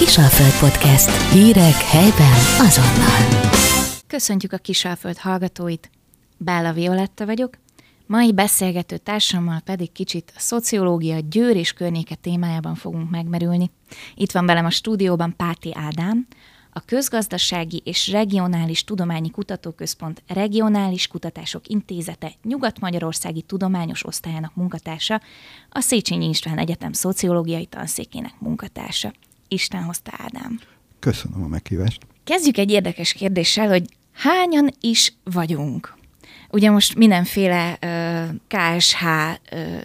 Kisalföld Podcast. Hírek helyben azonnal. Köszöntjük a Kisalföld hallgatóit. Bála Violetta vagyok. Mai beszélgető társammal pedig kicsit a szociológia, győr és környéke témájában fogunk megmerülni. Itt van velem a stúdióban Páti Ádám, a Közgazdasági és Regionális Tudományi Kutatóközpont Regionális Kutatások Intézete Nyugat-Magyarországi Tudományos Osztályának munkatársa, a Széchenyi István Egyetem Szociológiai Tanszékének munkatársa. Isten hozta Ádám. Köszönöm a meghívást. Kezdjük egy érdekes kérdéssel, hogy hányan is vagyunk? Ugye most mindenféle uh, KSH uh,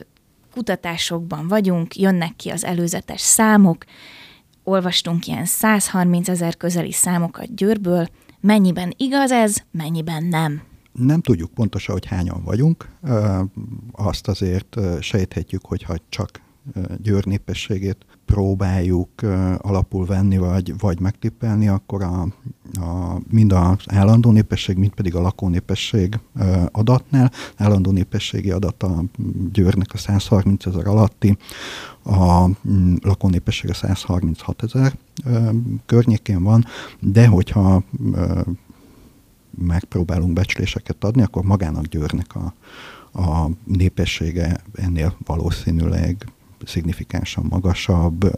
kutatásokban vagyunk, jönnek ki az előzetes számok, olvastunk ilyen 130 ezer közeli számokat Győrből, mennyiben igaz ez, mennyiben nem? Nem tudjuk pontosan, hogy hányan vagyunk. Azt azért sejthetjük, hogyha csak Győr népességét próbáljuk alapul venni, vagy, vagy megtippelni, akkor a, a, mind az állandó népesség, mind pedig a lakónépesség adatnál, állandó népességi adat a Győrnek a 130 ezer alatti, a mm, lakónépesség a 136 ezer környékén van, de hogyha megpróbálunk becsléseket adni, akkor magának Győrnek a, a népessége ennél valószínűleg szignifikánsan magasabb,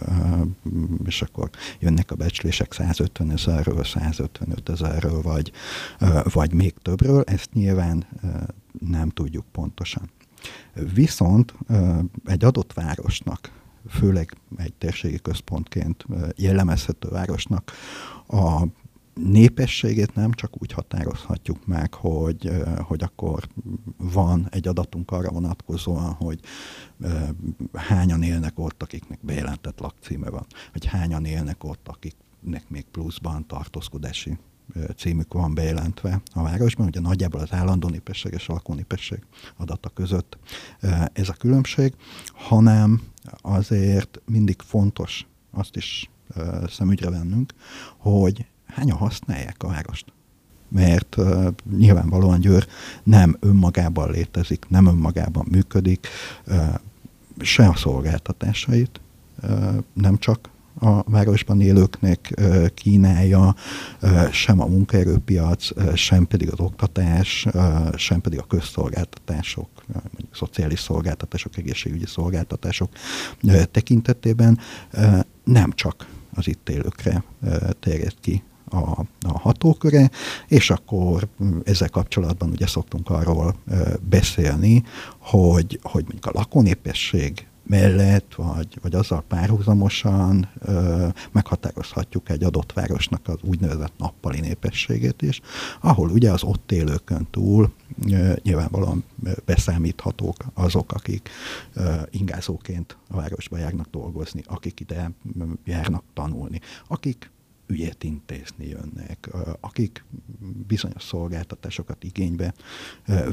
és akkor jönnek a becslések 150 ezerről, 155 ezerről, vagy, vagy még többről, ezt nyilván nem tudjuk pontosan. Viszont egy adott városnak, főleg egy térségi központként jellemezhető városnak a népességét nem csak úgy határozhatjuk meg, hogy, hogy akkor van egy adatunk arra vonatkozóan, hogy hányan élnek ott, akiknek bejelentett lakcíme van, vagy hányan élnek ott, akiknek még pluszban tartózkodási címük van bejelentve a városban, ugye nagyjából az állandó népesség és a lakónépesség adata között ez a különbség, hanem azért mindig fontos azt is szemügyre vennünk, hogy hányan használják a várost. Mert uh, nyilvánvalóan Győr nem önmagában létezik, nem önmagában működik, uh, se a szolgáltatásait, uh, nem csak a városban élőknek kínálja, sem a munkaerőpiac, sem pedig az oktatás, sem pedig a közszolgáltatások, mondjuk szociális szolgáltatások, egészségügyi szolgáltatások tekintetében nem csak az itt élőkre terjed ki a, a hatóköre, és akkor mm, ezzel kapcsolatban ugye szoktunk arról beszélni, hogy, hogy mondjuk a lakónépesség mellett, vagy, vagy azzal párhuzamosan ö, meghatározhatjuk egy adott városnak az úgynevezett nappali népességét is, ahol ugye az ott élőkön túl ö, nyilvánvalóan beszámíthatók azok, akik ö, ingázóként a városba járnak dolgozni, akik ide járnak tanulni, akik ügyet intézni jönnek, akik bizonyos szolgáltatásokat igénybe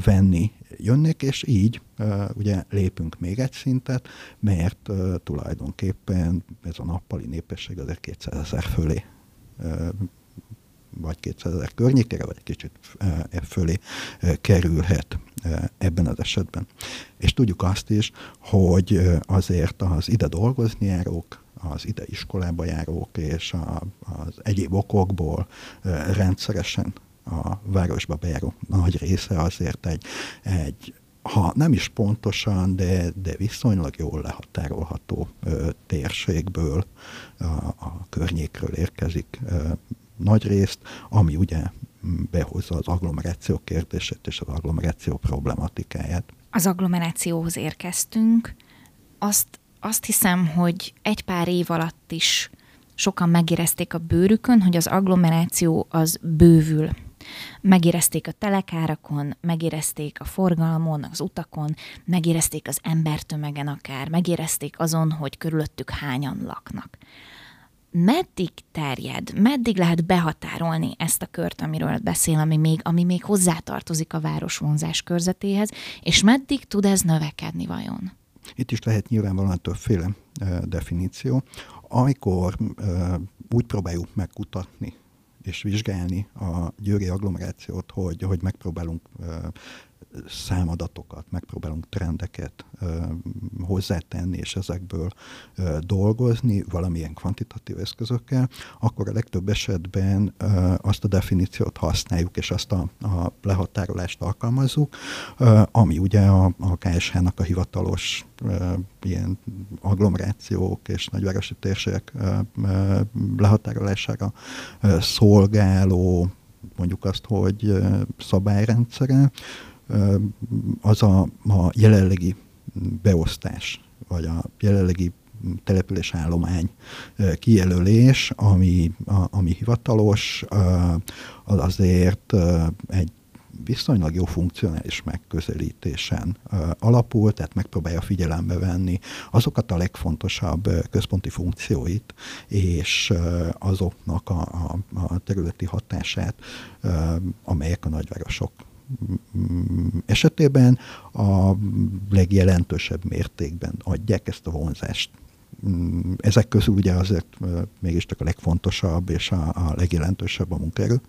venni jönnek, és így ugye lépünk még egy szintet, mert tulajdonképpen ez a nappali népesség azért 200 ezer fölé vagy 200 ezer környékére, vagy kicsit e fölé kerülhet ebben az esetben. És tudjuk azt is, hogy azért az ide dolgozni járók, az ide iskolába járók és a, az egyéb okokból rendszeresen a városba bejáró nagy része azért egy, egy ha nem is pontosan, de, de viszonylag jól lehatárolható ö, térségből, a, a környékről érkezik ö, nagy részt, ami ugye behozza az agglomeráció kérdését és az agglomeráció problematikáját. Az agglomerációhoz érkeztünk. Azt azt hiszem, hogy egy pár év alatt is sokan megérezték a bőrükön, hogy az agglomeráció az bővül. Megérezték a telekárakon, megérezték a forgalmon, az utakon, megérezték az embertömegen akár, megérezték azon, hogy körülöttük hányan laknak. Meddig terjed, meddig lehet behatárolni ezt a kört, amiről beszél, ami még, ami még hozzátartozik a városvonzás körzetéhez, és meddig tud ez növekedni vajon? Itt is lehet nyilvánvalóan többféle definíció. Amikor úgy próbáljuk megkutatni és vizsgálni a győri agglomerációt, hogy, hogy megpróbálunk számadatokat, megpróbálunk trendeket hozzátenni, és ezekből dolgozni valamilyen kvantitatív eszközökkel, akkor a legtöbb esetben azt a definíciót használjuk, és azt a, a lehatárolást alkalmazzuk, ami ugye a, a KSH-nak a hivatalos ilyen agglomerációk és nagyvárosi térségek lehatárolására szolgáló mondjuk azt, hogy szabályrendszere, az a, a jelenlegi beosztás, vagy a jelenlegi településállomány kijelölés, ami, a, ami hivatalos, az azért egy viszonylag jó funkcionális megközelítésen alapul, tehát megpróbálja figyelembe venni azokat a legfontosabb központi funkcióit, és azoknak a, a, a területi hatását, amelyek a nagyvárosok esetében a legjelentősebb mértékben adják ezt a vonzást ezek közül ugye azért mégiscsak a legfontosabb és a, a legjelentősebb a munkaerő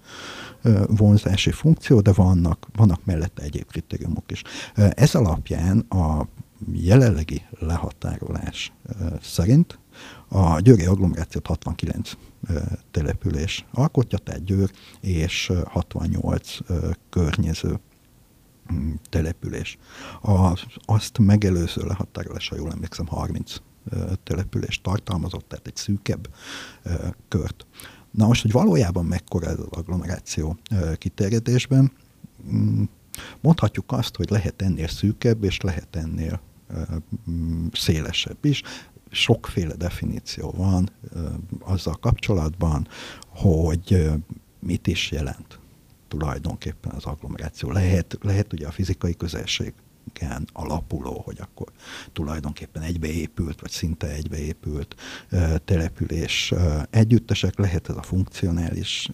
vonzási funkció, de vannak, vannak mellette egyéb kritériumok is. Ez alapján a jelenlegi lehatárolás szerint a győri agglomerációt 69 település alkotja, tehát Győr és 68 környező mm, település. Az, azt megelőző lehatárolás, ha jól emlékszem, 30 települést tartalmazott, tehát egy szűkebb kört. Na most, hogy valójában mekkora ez az agglomeráció kiterjedésben, mm, mondhatjuk azt, hogy lehet ennél szűkebb, és lehet ennél mm, szélesebb is. Sokféle definíció van azzal kapcsolatban, hogy mit is jelent tulajdonképpen az agglomeráció. Lehet, lehet ugye a fizikai közelség ken alapuló, hogy akkor tulajdonképpen egybeépült, vagy szinte egybeépült település együttesek, lehet ez a funkcionális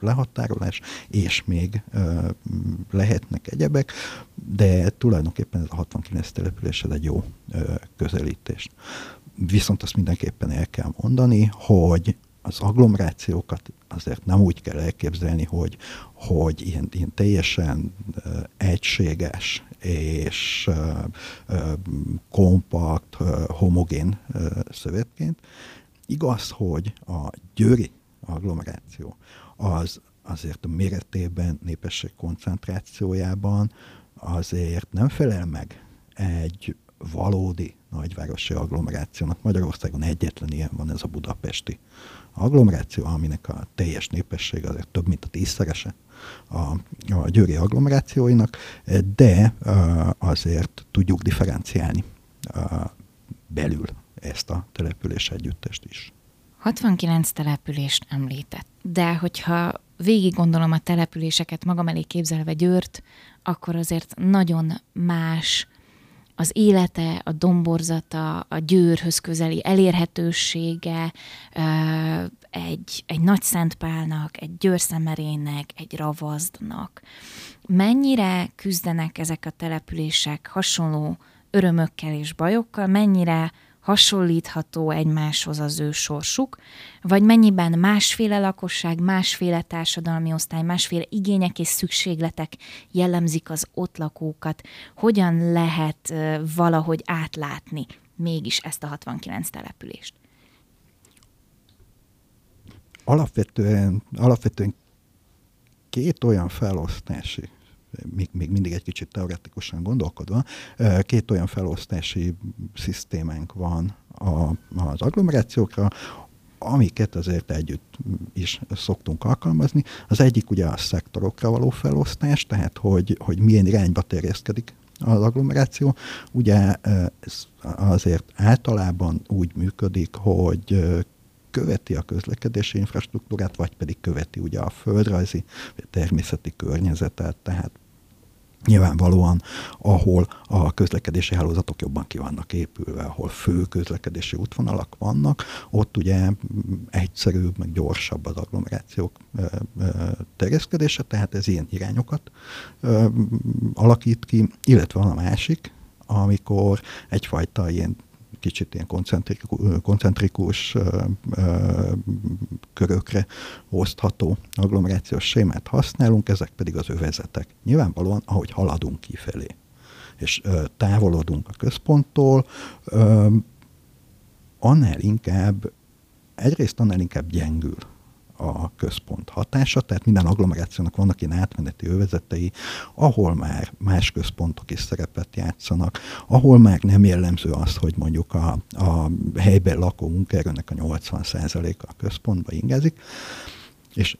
lehatárolás, és még lehetnek egyebek, de tulajdonképpen ez a 69 település ez egy jó közelítés. Viszont azt mindenképpen el kell mondani, hogy az agglomerációkat azért nem úgy kell elképzelni, hogy, hogy ilyen, ilyen teljesen egységes és kompakt, homogén szövetként. Igaz, hogy a győri agglomeráció az azért a méretében, népesség koncentrációjában azért nem felel meg egy valódi nagyvárosi agglomerációnak. Magyarországon egyetlen ilyen van, ez a budapesti agglomeráció, aminek a teljes népesség azért több, mint a tízszerese a, a győri agglomerációinak, de azért tudjuk differenciálni belül ezt a település együttest is. 69 települést említett, de hogyha végig gondolom a településeket magam elé képzelve Győrt, akkor azért nagyon más az élete, a domborzata, a győrhöz közeli elérhetősége, egy, egy nagy szentpálnak, egy győrszemerének, egy ravazdnak. Mennyire küzdenek ezek a települések hasonló örömökkel és bajokkal, mennyire hasonlítható egymáshoz az ő sorsuk, vagy mennyiben másféle lakosság, másféle társadalmi osztály, másféle igények és szükségletek jellemzik az ott lakókat, hogyan lehet valahogy átlátni mégis ezt a 69 települést? Alapvetően, alapvetően két olyan felosztási még, még mindig egy kicsit teoretikusan gondolkodva, két olyan felosztási szisztémánk van a, az agglomerációkra, amiket azért együtt is szoktunk alkalmazni. Az egyik ugye a szektorokra való felosztás, tehát hogy, hogy milyen irányba terjeszkedik az agglomeráció. Ugye ez azért általában úgy működik, hogy követi a közlekedési infrastruktúrát, vagy pedig követi ugye a földrajzi, természeti környezetet, tehát Nyilvánvalóan, ahol a közlekedési hálózatok jobban ki vannak épülve, ahol fő közlekedési útvonalak vannak, ott ugye egyszerűbb, meg gyorsabb az agglomerációk terjeszkedése, tehát ez ilyen irányokat alakít ki, illetve van a másik, amikor egyfajta ilyen kicsit ilyen koncentrikus körökre osztható agglomerációs sémát használunk, ezek pedig az övezetek. Nyilvánvalóan, ahogy haladunk kifelé, és távolodunk a központtól, annál inkább, egyrészt annál inkább gyengül a központ hatása, tehát minden agglomerációnak vannak ilyen átmeneti övezetei, ahol már más központok is szerepet játszanak, ahol már nem jellemző az, hogy mondjuk a, a helyben lakó munkaerőnek a 80%-a a központba ingezik, és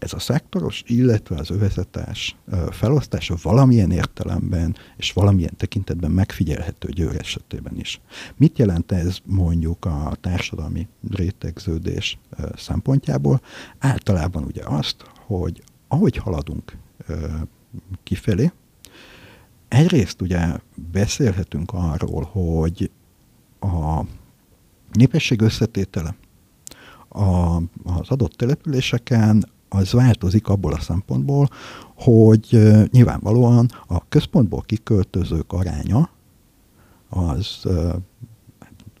ez a szektoros, illetve az övezetes felosztása valamilyen értelemben és valamilyen tekintetben megfigyelhető Győr esetében is. Mit jelent ez mondjuk a társadalmi rétegződés szempontjából? Általában ugye azt, hogy ahogy haladunk kifelé, egyrészt ugye beszélhetünk arról, hogy a népesség összetétele a, az adott településeken az változik abból a szempontból, hogy nyilvánvalóan a központból kiköltözők aránya az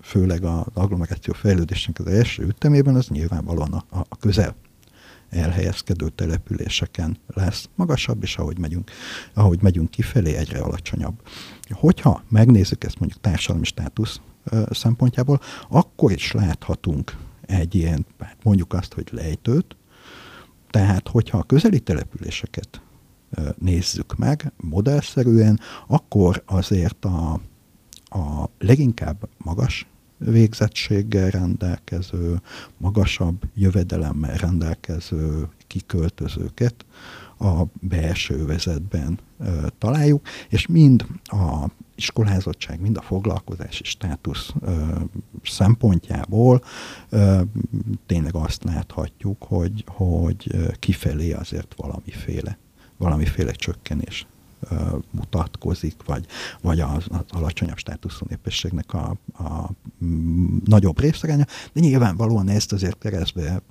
főleg az agglomeráció fejlődésnek az első ütemében, az nyilvánvalóan a, a közel elhelyezkedő településeken lesz magasabb, és ahogy megyünk, ahogy megyünk kifelé, egyre alacsonyabb. Hogyha megnézzük ezt mondjuk társadalmi státusz szempontjából, akkor is láthatunk egy ilyen, hát mondjuk azt, hogy lejtőt, tehát, hogyha a közeli településeket nézzük meg modellszerűen, akkor azért a, a leginkább magas végzettséggel rendelkező, magasabb jövedelemmel rendelkező kiköltözőket a belső vezetben találjuk, és mind a iskolázottság, mind a foglalkozási státusz ö, szempontjából ö, tényleg azt láthatjuk, hogy, hogy kifelé azért valamiféle, valamiféle csökkenés mutatkozik, vagy, vagy az, az alacsonyabb státuszú népességnek a, a nagyobb részaránya, de nyilvánvalóan ezt azért keresztbe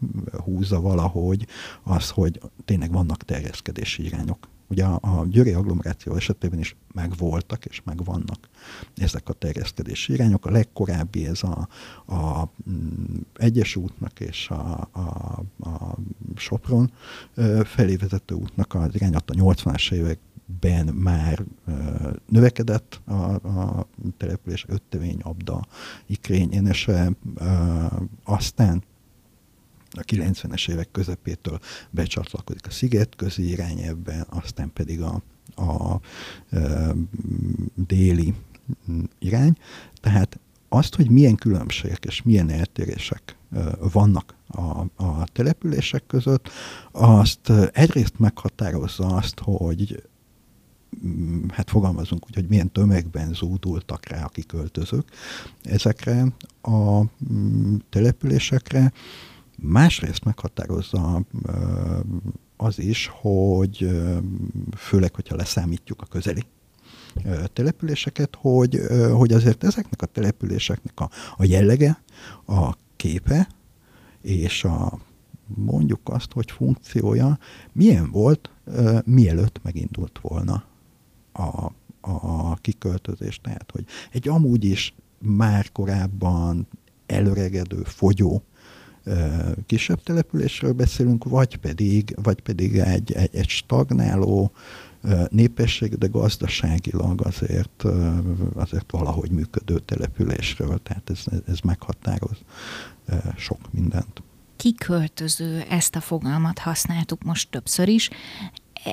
húzza valahogy az, hogy tényleg vannak terjeszkedési irányok Ugye a, a győri agglomeráció esetében is megvoltak és megvannak ezek a terjeszkedési irányok. A legkorábbi ez a, a mm, Egyes útnak és a, a, a Sopron felé vezető útnak az irányat a 80-as években már növekedett a, a település, öttevény, abda, ikrény, énese, aztán a 90-es évek közepétől becsatlakozik a szigetközi irányelvben, aztán pedig a, a, a déli irány. Tehát azt, hogy milyen különbségek és milyen eltérések vannak a, a települések között, azt egyrészt meghatározza azt, hogy hát fogalmazunk úgy, hogy milyen tömegben zúdultak rá a kiköltözők ezekre a településekre, Másrészt meghatározza az is, hogy főleg, hogyha leszámítjuk a közeli településeket, hogy, hogy azért ezeknek a településeknek a, a jellege, a képe és a mondjuk azt, hogy funkciója milyen volt, mielőtt megindult volna a, a kiköltözés. Tehát, hogy egy amúgy is már korábban előregedő, fogyó kisebb településről beszélünk, vagy pedig, vagy pedig egy, egy, egy stagnáló népesség, de gazdaságilag azért, azért valahogy működő településről. Tehát ez, ez meghatároz sok mindent. Kiköltöző, ezt a fogalmat használtuk most többször is.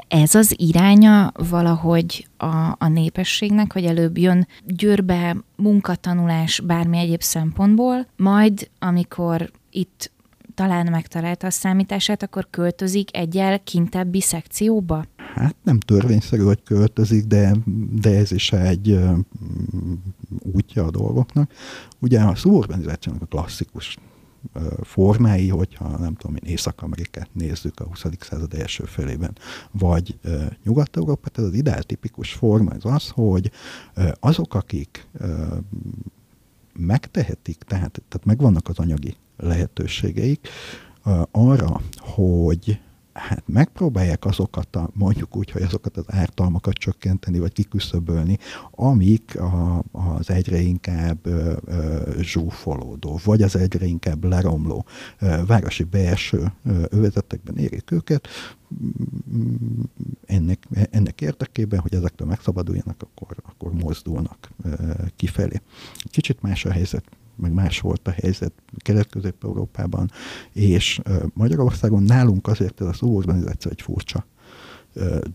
Ez az iránya valahogy a, a népességnek, hogy előbb jön győrbe munkatanulás bármi egyéb szempontból, majd amikor itt talán megtalálta a számítását, akkor költözik egyel kintebbi szekcióba? Hát nem törvényszerű, hogy költözik, de, de ez is egy uh, útja a dolgoknak. Ugye a szuburbanizációnak a klasszikus formái, hogyha nem tudom én, Észak-Amerikát nézzük a 20. század első felében, vagy Nyugat-Európát, ez az ideál tipikus forma az az, hogy azok, akik megtehetik, tehát, tehát megvannak az anyagi lehetőségeik arra, hogy hát megpróbálják azokat a, mondjuk úgy, hogy azokat az ártalmakat csökkenteni, vagy kiküszöbölni, amik a, az egyre inkább ö, ö, zsúfolódó, vagy az egyre inkább leromló ö, városi belső övezetekben érik őket, ennek, ennek érdekében, hogy ezektől megszabaduljanak, akkor, akkor mozdulnak ö, kifelé. Kicsit más a helyzet meg más volt a helyzet Kelet-Közép-Európában, és Magyarországon nálunk azért ez a szóorganizáció egy furcsa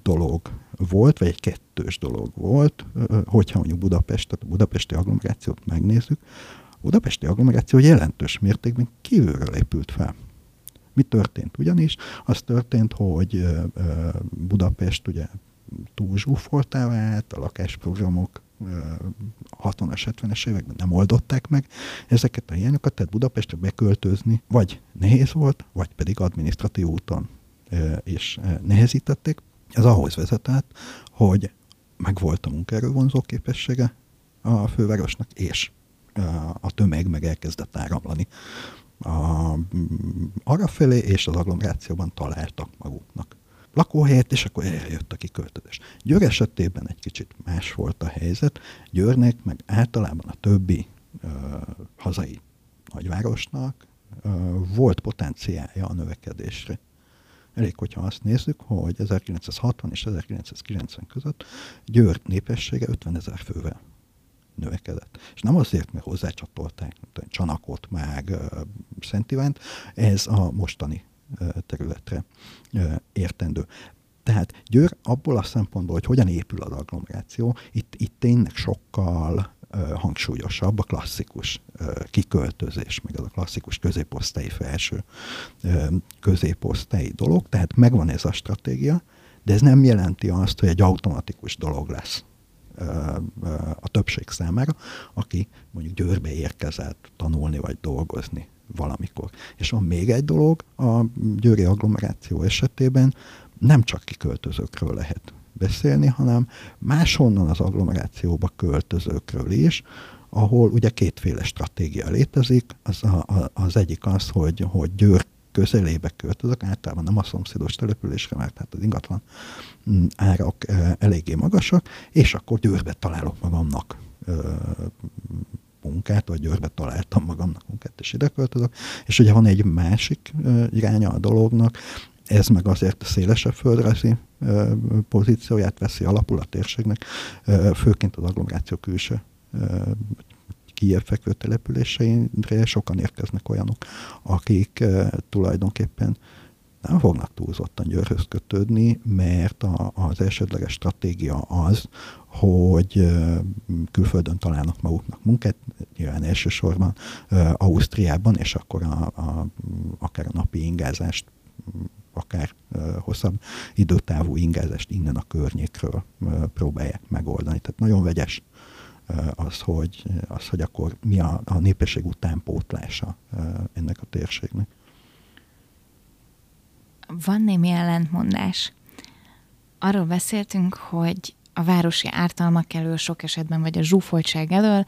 dolog volt, vagy egy kettős dolog volt, hogyha mondjuk Budapest, tehát a budapesti agglomerációt megnézzük, a budapesti agglomeráció jelentős mértékben kívülről épült fel. Mi történt? Ugyanis az történt, hogy Budapest ugye túl zsúfoltá vált, a lakásprogramok 60-as, 70-es években nem oldották meg ezeket a hiányokat, tehát Budapestre beköltözni vagy nehéz volt, vagy pedig adminisztratív úton is nehezítették. Ez ahhoz vezetett, hogy megvolt a munkaerővonzó képessége a fővárosnak, és a tömeg meg elkezdett áramlani a, arra és az agglomerációban találtak maguknak lakóhelyet, és akkor eljött a kiköltözés. Győr esetében egy kicsit más volt a helyzet. Győrnek, meg általában a többi ö, hazai nagyvárosnak ö, volt potenciálja a növekedésre. Elég, hogyha azt nézzük, hogy 1960 és 1990 között Győr népessége 50 ezer fővel növekedett. És nem azért, mert hozzácsatolták Csanakot, meg Szent Ivánt, ez a mostani területre értendő. Tehát Győr abból a szempontból, hogy hogyan épül az agglomeráció, itt, itt tényleg sokkal hangsúlyosabb a klasszikus kiköltözés, meg az a klasszikus középosztályi felső középosztályi dolog, tehát megvan ez a stratégia, de ez nem jelenti azt, hogy egy automatikus dolog lesz a többség számára, aki mondjuk Győrbe érkezett tanulni vagy dolgozni valamikor. És van még egy dolog, a győri agglomeráció esetében nem csak kiköltözőkről lehet beszélni, hanem máshonnan az agglomerációba költözőkről is, ahol ugye kétféle stratégia létezik. Az, a, az egyik az, hogy, hogy Győr közelébe költözök, általában nem a szomszédos településre, mert hát az ingatlan mm, árak eléggé magasak, és akkor Győrbe találok magamnak munkát, vagy Győrbe találtam magamnak munkát, és ide költözök. És ugye van egy másik iránya a dolognak, ez meg azért szélesebb földrajzi pozícióját veszi alapul a térségnek, főként az agglomeráció külső Kijebb fekvő településeire sokan érkeznek olyanok, akik tulajdonképpen nem fognak túlzottan Győrhöz kötődni, mert a, az elsődleges stratégia az, hogy külföldön találnak maguknak munkát, nyilván elsősorban Ausztriában, és akkor a, a, akár a napi ingázást akár hosszabb időtávú ingázást innen a környékről próbálják megoldani. Tehát nagyon vegyes az, hogy, az, hogy akkor mi a, a népesség utánpótlása ennek a térségnek. Van némi ellentmondás. Arról beszéltünk, hogy a városi ártalmak elől sok esetben, vagy a zsúfoltság elől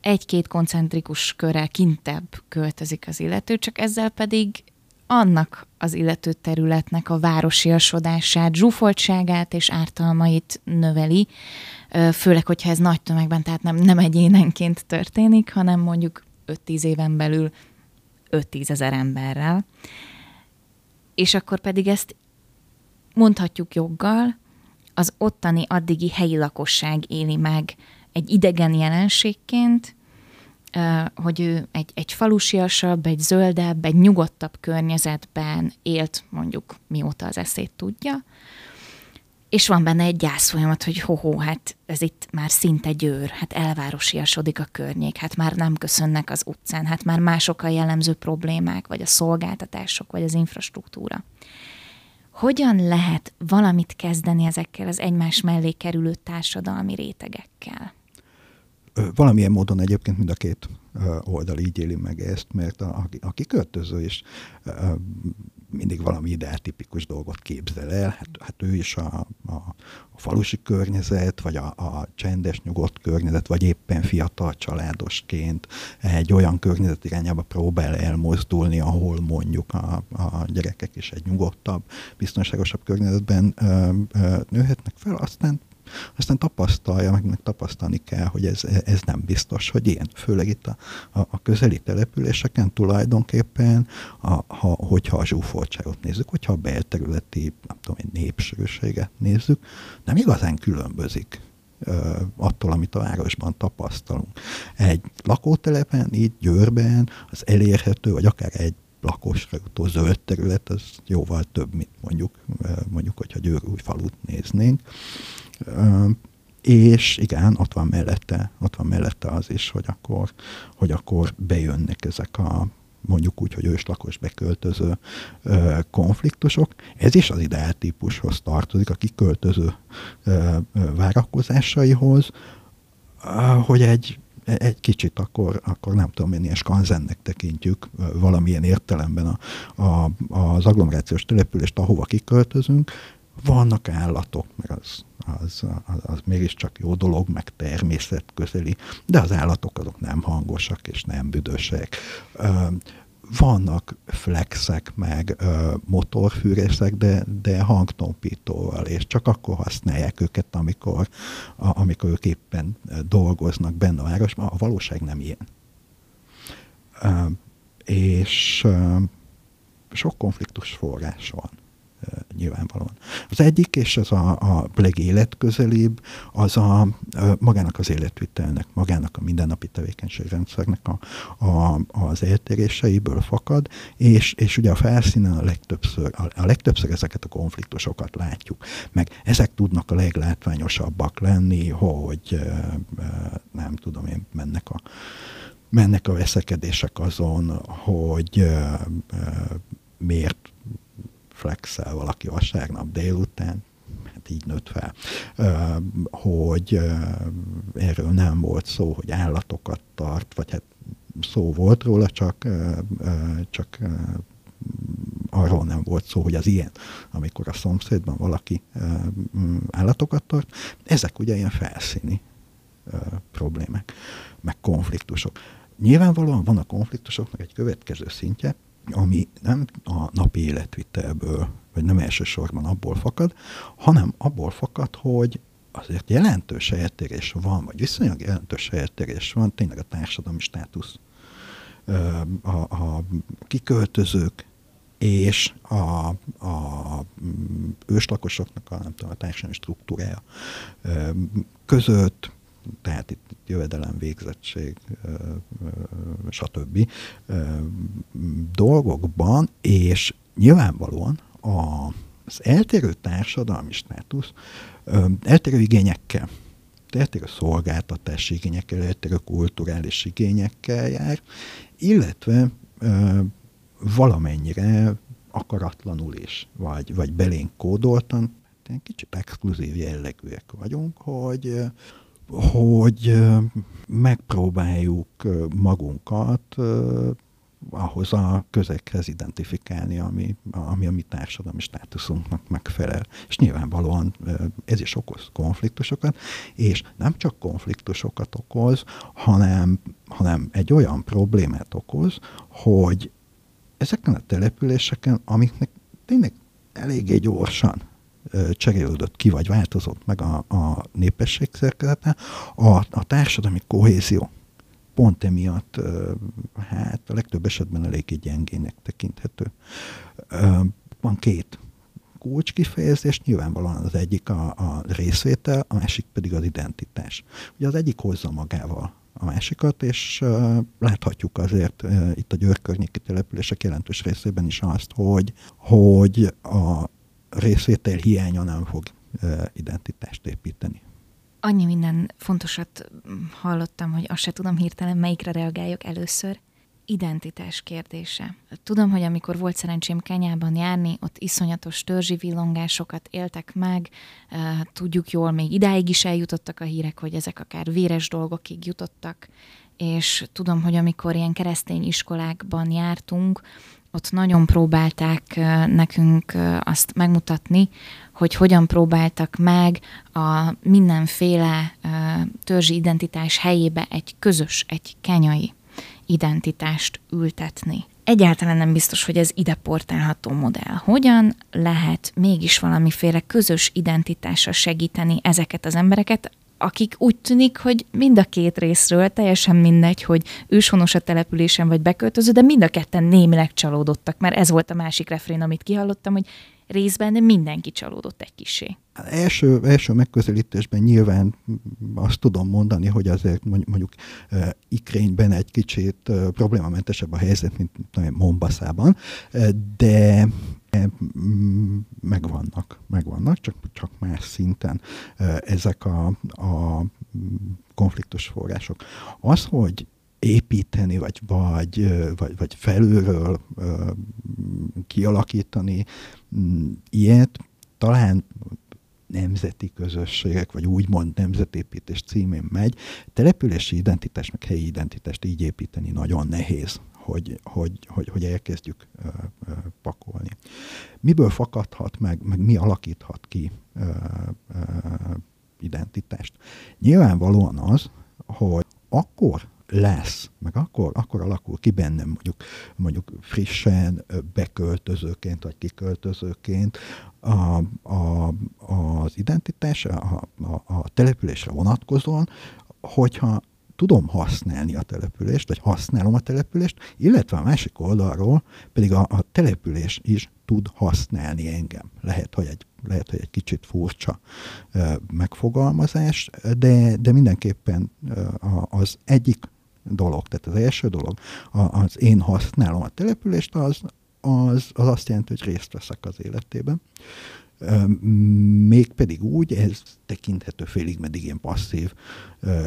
egy-két koncentrikus körrel kintebb költözik az illető, csak ezzel pedig annak az illető területnek a városiasodását, zsúfoltságát és ártalmait növeli, főleg, hogyha ez nagy tömegben, tehát nem, nem egyénenként történik, hanem mondjuk 5-10 éven belül 5-10 ezer emberrel. És akkor pedig ezt mondhatjuk joggal, az ottani addigi helyi lakosság éli meg egy idegen jelenségként, hogy ő egy, egy falusiasabb, egy zöldebb, egy nyugodtabb környezetben élt mondjuk mióta az eszét tudja, és van benne egy gyászfolyamat, hogy ho hát ez itt már szinte győr, hát elvárosiasodik a környék, hát már nem köszönnek az utcán, hát már mások a jellemző problémák, vagy a szolgáltatások, vagy az infrastruktúra. Hogyan lehet valamit kezdeni ezekkel az egymás mellé kerülő társadalmi rétegekkel? Valamilyen módon egyébként mind a két oldal így éli meg ezt, mert a, a kiköltöző is mindig valami ideáltipikus dolgot képzel el. Hát, hát ő is a, a, a falusi környezet, vagy a, a csendes, nyugodt környezet, vagy éppen fiatal családosként egy olyan környezet irányába próbál elmozdulni, ahol mondjuk a, a gyerekek is egy nyugodtabb, biztonságosabb környezetben ö, ö, nőhetnek fel, aztán aztán tapasztalja, meg, meg tapasztalni kell, hogy ez, ez nem biztos, hogy ilyen. Főleg itt a, a, a közeli településeken tulajdonképpen, a, ha, hogyha a zsúfoltságot nézzük, hogyha a belterületi, nem tudom én, népsűrűséget nézzük, nem igazán különbözik attól, amit a városban tapasztalunk. Egy lakótelepen, így Győrben az elérhető, vagy akár egy lakosra jutó zöld terület, az jóval több, mint mondjuk, mondjuk hogyha Győr új falut néznénk. És igen, ott van mellette, ott van mellette az is, hogy akkor, hogy akkor bejönnek ezek a mondjuk úgy, hogy őslakos beköltöző ö, konfliktusok. Ez is az ideáltípushoz tartozik, a kiköltöző ö, ö, várakozásaihoz, hogy egy, egy kicsit akkor, akkor nem tudom én, ilyen skanzennek tekintjük valamilyen értelemben a, a, az agglomerációs települést, ahova kiköltözünk, vannak állatok, meg az, az, az, az mégiscsak jó dolog, meg természet közeli, de az állatok azok nem hangosak és nem büdösek. Vannak flexek, meg motorfűrészek, de, de hangtompítóval, és csak akkor használják őket, amikor, amikor ők éppen dolgoznak benne a városban. A valóság nem ilyen. És sok konfliktus forrás van nyilvánvalóan. Az egyik, és ez a, a legéletközelibb, az a, magának az életvitelnek, magának a mindennapi tevékenységrendszernek a, a, az eltéréseiből fakad, és, és ugye a felszínen a legtöbbször, a, a legtöbbször ezeket a konfliktusokat látjuk. Meg ezek tudnak a leglátványosabbak lenni, hogy nem tudom én, mennek a mennek a veszekedések azon, hogy miért flexel valaki vasárnap délután, hát így nőtt fel, hogy erről nem volt szó, hogy állatokat tart, vagy hát szó volt róla, csak, csak arról nem volt szó, hogy az ilyen, amikor a szomszédban valaki állatokat tart. Ezek ugye ilyen felszíni problémák, meg konfliktusok. Nyilvánvalóan van a konfliktusoknak egy következő szintje, ami nem a napi életvitelből, vagy nem elsősorban abból fakad, hanem abból fakad, hogy azért jelentős eltérés van, vagy viszonylag jelentős eltérés van tényleg a társadalmi státusz. A, a kiköltözők és a, a őslakosoknak a, nem tudom, a társadalmi struktúrája között, tehát itt, jövedelem, végzettség, stb. dolgokban, és nyilvánvalóan a, az eltérő társadalmi státusz eltérő igényekkel, eltérő szolgáltatási igényekkel, eltérő kulturális igényekkel jár, illetve valamennyire akaratlanul is, vagy, vagy belénk kódoltan, kicsit exkluzív jellegűek vagyunk, hogy hogy megpróbáljuk magunkat ahhoz a közekhez identifikálni, ami, ami a mi társadalmi státuszunknak megfelel. És nyilvánvalóan ez is okoz konfliktusokat, és nem csak konfliktusokat okoz, hanem, hanem egy olyan problémát okoz, hogy ezeken a településeken, amiknek tényleg eléggé gyorsan cserélődött ki, vagy változott meg a, a népesség szerkezete, a, a társadalmi kohézió pont emiatt hát a legtöbb esetben eléggé gyengének tekinthető. Van két kulcskifejezés, nyilvánvalóan az egyik a, a részvétel, a másik pedig az identitás. Ugye az egyik hozza magával a másikat, és uh, láthatjuk azért uh, itt a Győr környéki települések jelentős részében is azt, hogy, hogy a részvétel hiánya nem fog identitást építeni. Annyi minden fontosat hallottam, hogy azt se tudom hirtelen, melyikre reagáljak először. Identitás kérdése. Tudom, hogy amikor volt szerencsém Kenyában járni, ott iszonyatos törzsi villongásokat éltek meg, tudjuk jól, még idáig is eljutottak a hírek, hogy ezek akár véres dolgokig jutottak, és tudom, hogy amikor ilyen keresztény iskolákban jártunk, ott nagyon próbálták nekünk azt megmutatni, hogy hogyan próbáltak meg a mindenféle törzsi identitás helyébe egy közös, egy kenyai identitást ültetni. Egyáltalán nem biztos, hogy ez ide portálható modell. Hogyan lehet mégis valamiféle közös identitásra segíteni ezeket az embereket, akik úgy tűnik, hogy mind a két részről teljesen mindegy, hogy őshonos a településen vagy beköltöző, de mind a ketten némileg csalódottak, mert ez volt a másik refrén, amit kihallottam, hogy részben de mindenki csalódott egy kisé. Első, első megközelítésben nyilván azt tudom mondani, hogy azért mondjuk uh, Ikrényben egy kicsit uh, problémamentesebb a helyzet, mint Mombaszában, uh, de megvannak, megvannak, csak, csak más szinten ezek a, a konfliktus források. Az, hogy építeni, vagy, vagy, vagy, vagy felülről kialakítani mm, ilyet, talán nemzeti közösségek, vagy úgymond nemzetépítés címén megy. Települési identitás, meg helyi identitást így építeni nagyon nehéz, hogy, hogy, hogy, hogy elkezdjük pakolni. Miből fakadhat meg, meg mi alakíthat ki identitást? Nyilvánvalóan az, hogy akkor lesz, meg akkor, akkor alakul ki bennem mondjuk, mondjuk frissen beköltözőként, vagy kiköltözőként a, a, az identitás a, a, a településre vonatkozóan, hogyha tudom használni a települést, vagy használom a települést, illetve a másik oldalról pedig a, a település is tud használni engem. Lehet, hogy egy, lehet, hogy egy kicsit furcsa uh, megfogalmazás, de, de mindenképpen uh, az egyik dolog. Tehát az első dolog, az én használom a települést, az, az, az azt jelenti, hogy részt veszek az életében. Mégpedig úgy, ez tekinthető félig meddig ilyen passzív,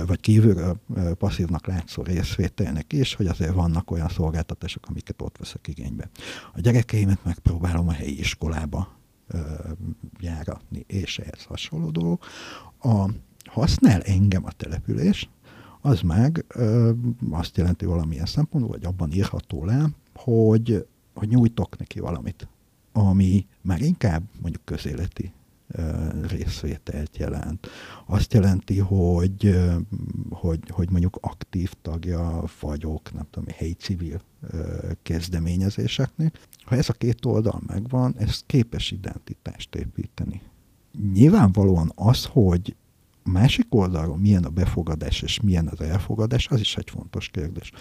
vagy kívülről passzívnak látszó részvételnek is, hogy azért vannak olyan szolgáltatások, amiket ott veszek igénybe. A gyerekeimet megpróbálom a helyi iskolába járatni, és ehhez hasonló dolog. A, használ engem a település, az meg azt jelenti valamilyen szempontból, vagy abban írható le, hogy, hogy nyújtok neki valamit, ami már inkább mondjuk közéleti részvételt jelent. Azt jelenti, hogy, hogy, hogy mondjuk aktív tagja vagyok, nem tudom, helyi civil kezdeményezéseknek. Ha ez a két oldal megvan, ez képes identitást építeni. Nyilvánvalóan az, hogy a másik oldalról milyen a befogadás és milyen az elfogadás, az is egy fontos kérdés.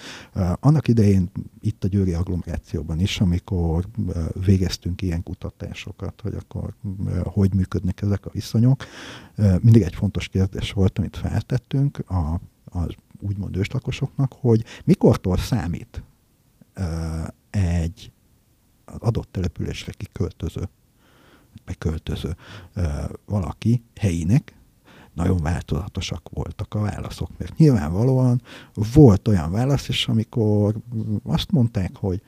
Annak idején itt a Győri agglomerációban is, amikor végeztünk ilyen kutatásokat, hogy akkor hogy működnek ezek a viszonyok, mindig egy fontos kérdés volt, amit feltettünk a, az úgymond őslakosoknak, hogy mikortól számít egy adott településre kiköltöző, beköltöző valaki helyinek, nagyon változatosak voltak a válaszok. Mert nyilvánvalóan volt olyan válasz is, amikor azt mondták, hogy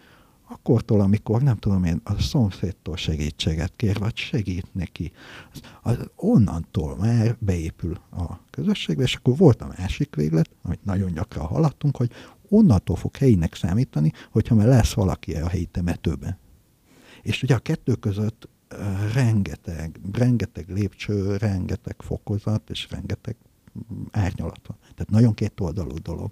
akkortól, amikor nem tudom én, a szomszédtól segítséget kér, vagy segít neki, az, az onnantól már beépül a közösségbe, és akkor volt a másik véglet, amit nagyon gyakran haladtunk, hogy onnantól fog helyinek számítani, hogyha már lesz valaki a helyi temetőben. És ugye a kettő között rengeteg, rengeteg lépcső, rengeteg fokozat, és rengeteg árnyalat van. Tehát nagyon két oldalú dolog.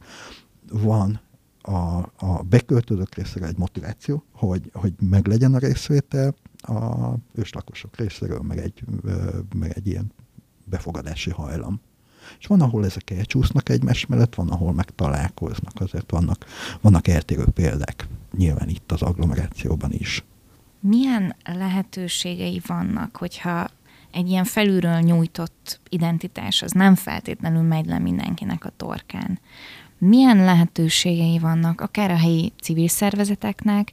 Van a, a beköltözők részéről egy motiváció, hogy, hogy meglegyen a részvétel, a őslakosok részéről meg egy, meg egy ilyen befogadási hajlam. És van, ahol ezek elcsúsznak egymás mellett, van, ahol meg találkoznak, azért vannak, vannak eltérő példák, nyilván itt az agglomerációban is milyen lehetőségei vannak, hogyha egy ilyen felülről nyújtott identitás az nem feltétlenül megy le mindenkinek a torkán. Milyen lehetőségei vannak akár a helyi civil szervezeteknek,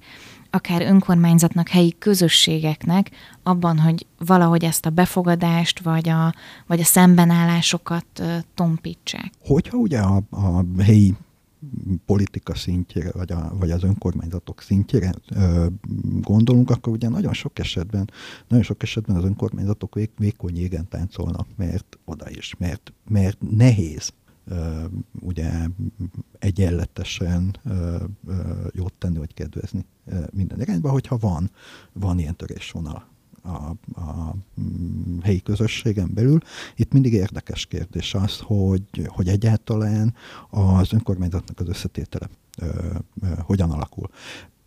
akár önkormányzatnak, helyi közösségeknek abban, hogy valahogy ezt a befogadást, vagy a, vagy a szembenállásokat tompítsák. Hogyha ugye a, a helyi politika szintjére, vagy, a, vagy az önkormányzatok szintjére ö, gondolunk, akkor ugye nagyon sok esetben, nagyon sok esetben az önkormányzatok vég, vékony jégen táncolnak, mert oda is, mert, mert nehéz ugye egyenletesen jót tenni, vagy kedvezni minden irányba, hogyha van, van ilyen törésvonal a, a mm, helyi közösségen belül. Itt mindig érdekes kérdés az, hogy, hogy egyáltalán az önkormányzatnak az összetétele ö, ö, hogyan alakul.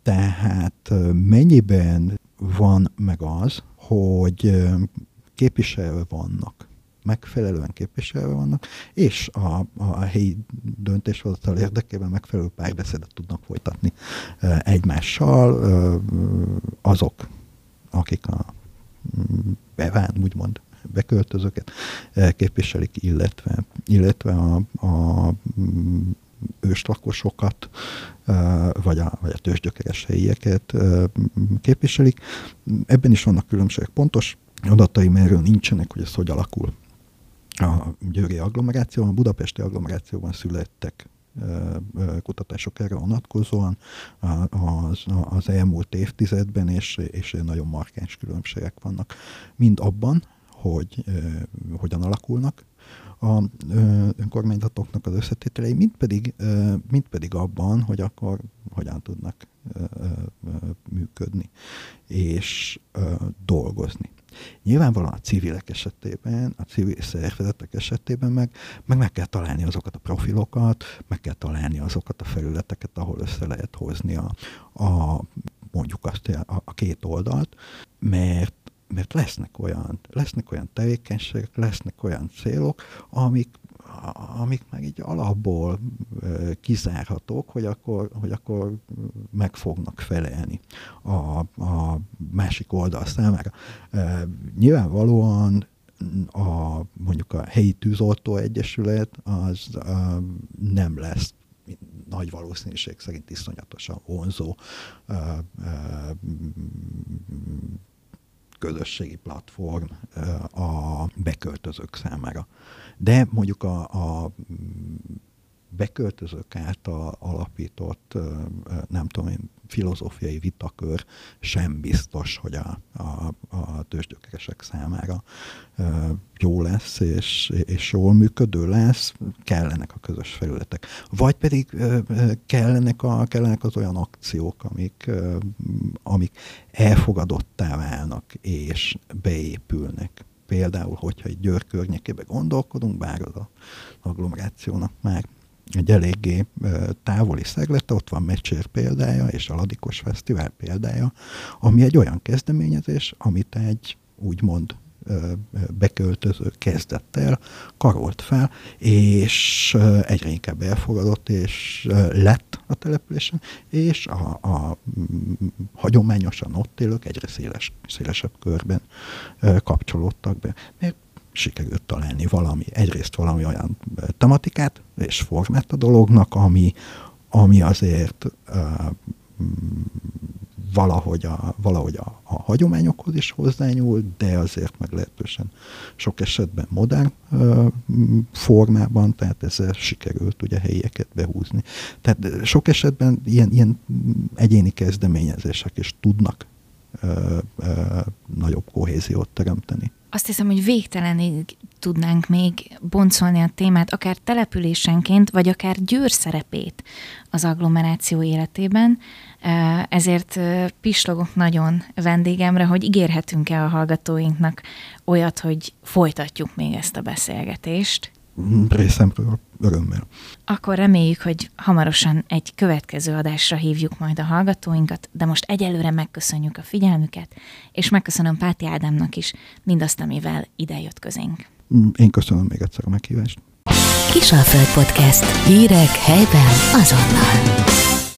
Tehát mennyiben van meg az, hogy képviselve vannak megfelelően képviselve vannak, és a, a helyi döntéshozatal érdekében megfelelő párbeszédet tudnak folytatni egymással azok, akik a beván, úgymond beköltözőket képviselik, illetve, illetve a, a őslakosokat, vagy a, vagy a tőzsgyökeres helyieket képviselik. Ebben is vannak különbségek. Pontos adataim erről nincsenek, hogy ez hogy alakul. A győri agglomerációban, a budapesti agglomerációban születtek kutatások erre vonatkozóan az, az elmúlt évtizedben, és, és nagyon markáns különbségek vannak. Mind abban, hogy hogyan alakulnak a önkormányzatoknak az összetételei, mint pedig, mint pedig abban, hogy akkor hogyan tudnak működni és dolgozni. Nyilvánvalóan a civilek esetében, a civil szervezetek esetében meg, meg meg kell találni azokat a profilokat, meg kell találni azokat a felületeket, ahol össze lehet hozni a, a mondjuk azt a, a két oldalt, mert mert lesznek olyan, lesznek olyan tevékenységek, lesznek olyan célok, amik, amik meg így alapból kizárhatók, hogy akkor, hogy akkor meg fognak felelni a, a másik oldal számára. Nyilvánvalóan a, mondjuk a helyi tűzoltó egyesület az nem lesz nagy valószínűség szerint iszonyatosan vonzó közösségi platform a beköltözők számára. De mondjuk a, a beköltözők által alapított, nem tudom én, filozófiai vitakör sem biztos, hogy a, a, a tőzsdökeresek számára jó lesz, és, és jól működő lesz, kellenek a közös felületek. Vagy pedig kellenek, a, kellenek az olyan akciók, amik, amik elfogadottá válnak, és beépülnek például, hogyha egy Győr környékébe gondolkodunk, bár az a agglomerációnak már egy eléggé távoli szeglete, ott van Mecsér példája és a Ladikos Fesztivál példája, ami egy olyan kezdeményezés, amit egy úgymond beköltöző kezdett el, karolt fel, és egyre inkább elfogadott, és lett a településen, és a, a hagyományosan ott élők egyre széles, szélesebb körben kapcsolódtak be. Mert sikerült találni valami, egyrészt valami olyan tematikát és formát a dolognak, ami, ami azért valahogy, a, valahogy a, a hagyományokhoz is hozzányúl, de azért meglehetősen sok esetben modern uh, formában, tehát ezzel sikerült ugye helyieket behúzni. Tehát sok esetben ilyen, ilyen egyéni kezdeményezések is tudnak uh, uh, nagyobb kohéziót teremteni azt hiszem, hogy végtelenig tudnánk még boncolni a témát, akár településenként, vagy akár Győr szerepét az agglomeráció életében. Ezért pislogok nagyon vendégemre, hogy ígérhetünk-e a hallgatóinknak olyat, hogy folytatjuk még ezt a beszélgetést. Részemről örömmel. Akkor reméljük, hogy hamarosan egy következő adásra hívjuk majd a hallgatóinkat, de most egyelőre megköszönjük a figyelmüket, és megköszönöm Páti Ádámnak is mindazt, amivel idejött közénk. Én köszönöm még egyszer a meghívást. Kisalföld Podcast. Hírek helyben azonnal.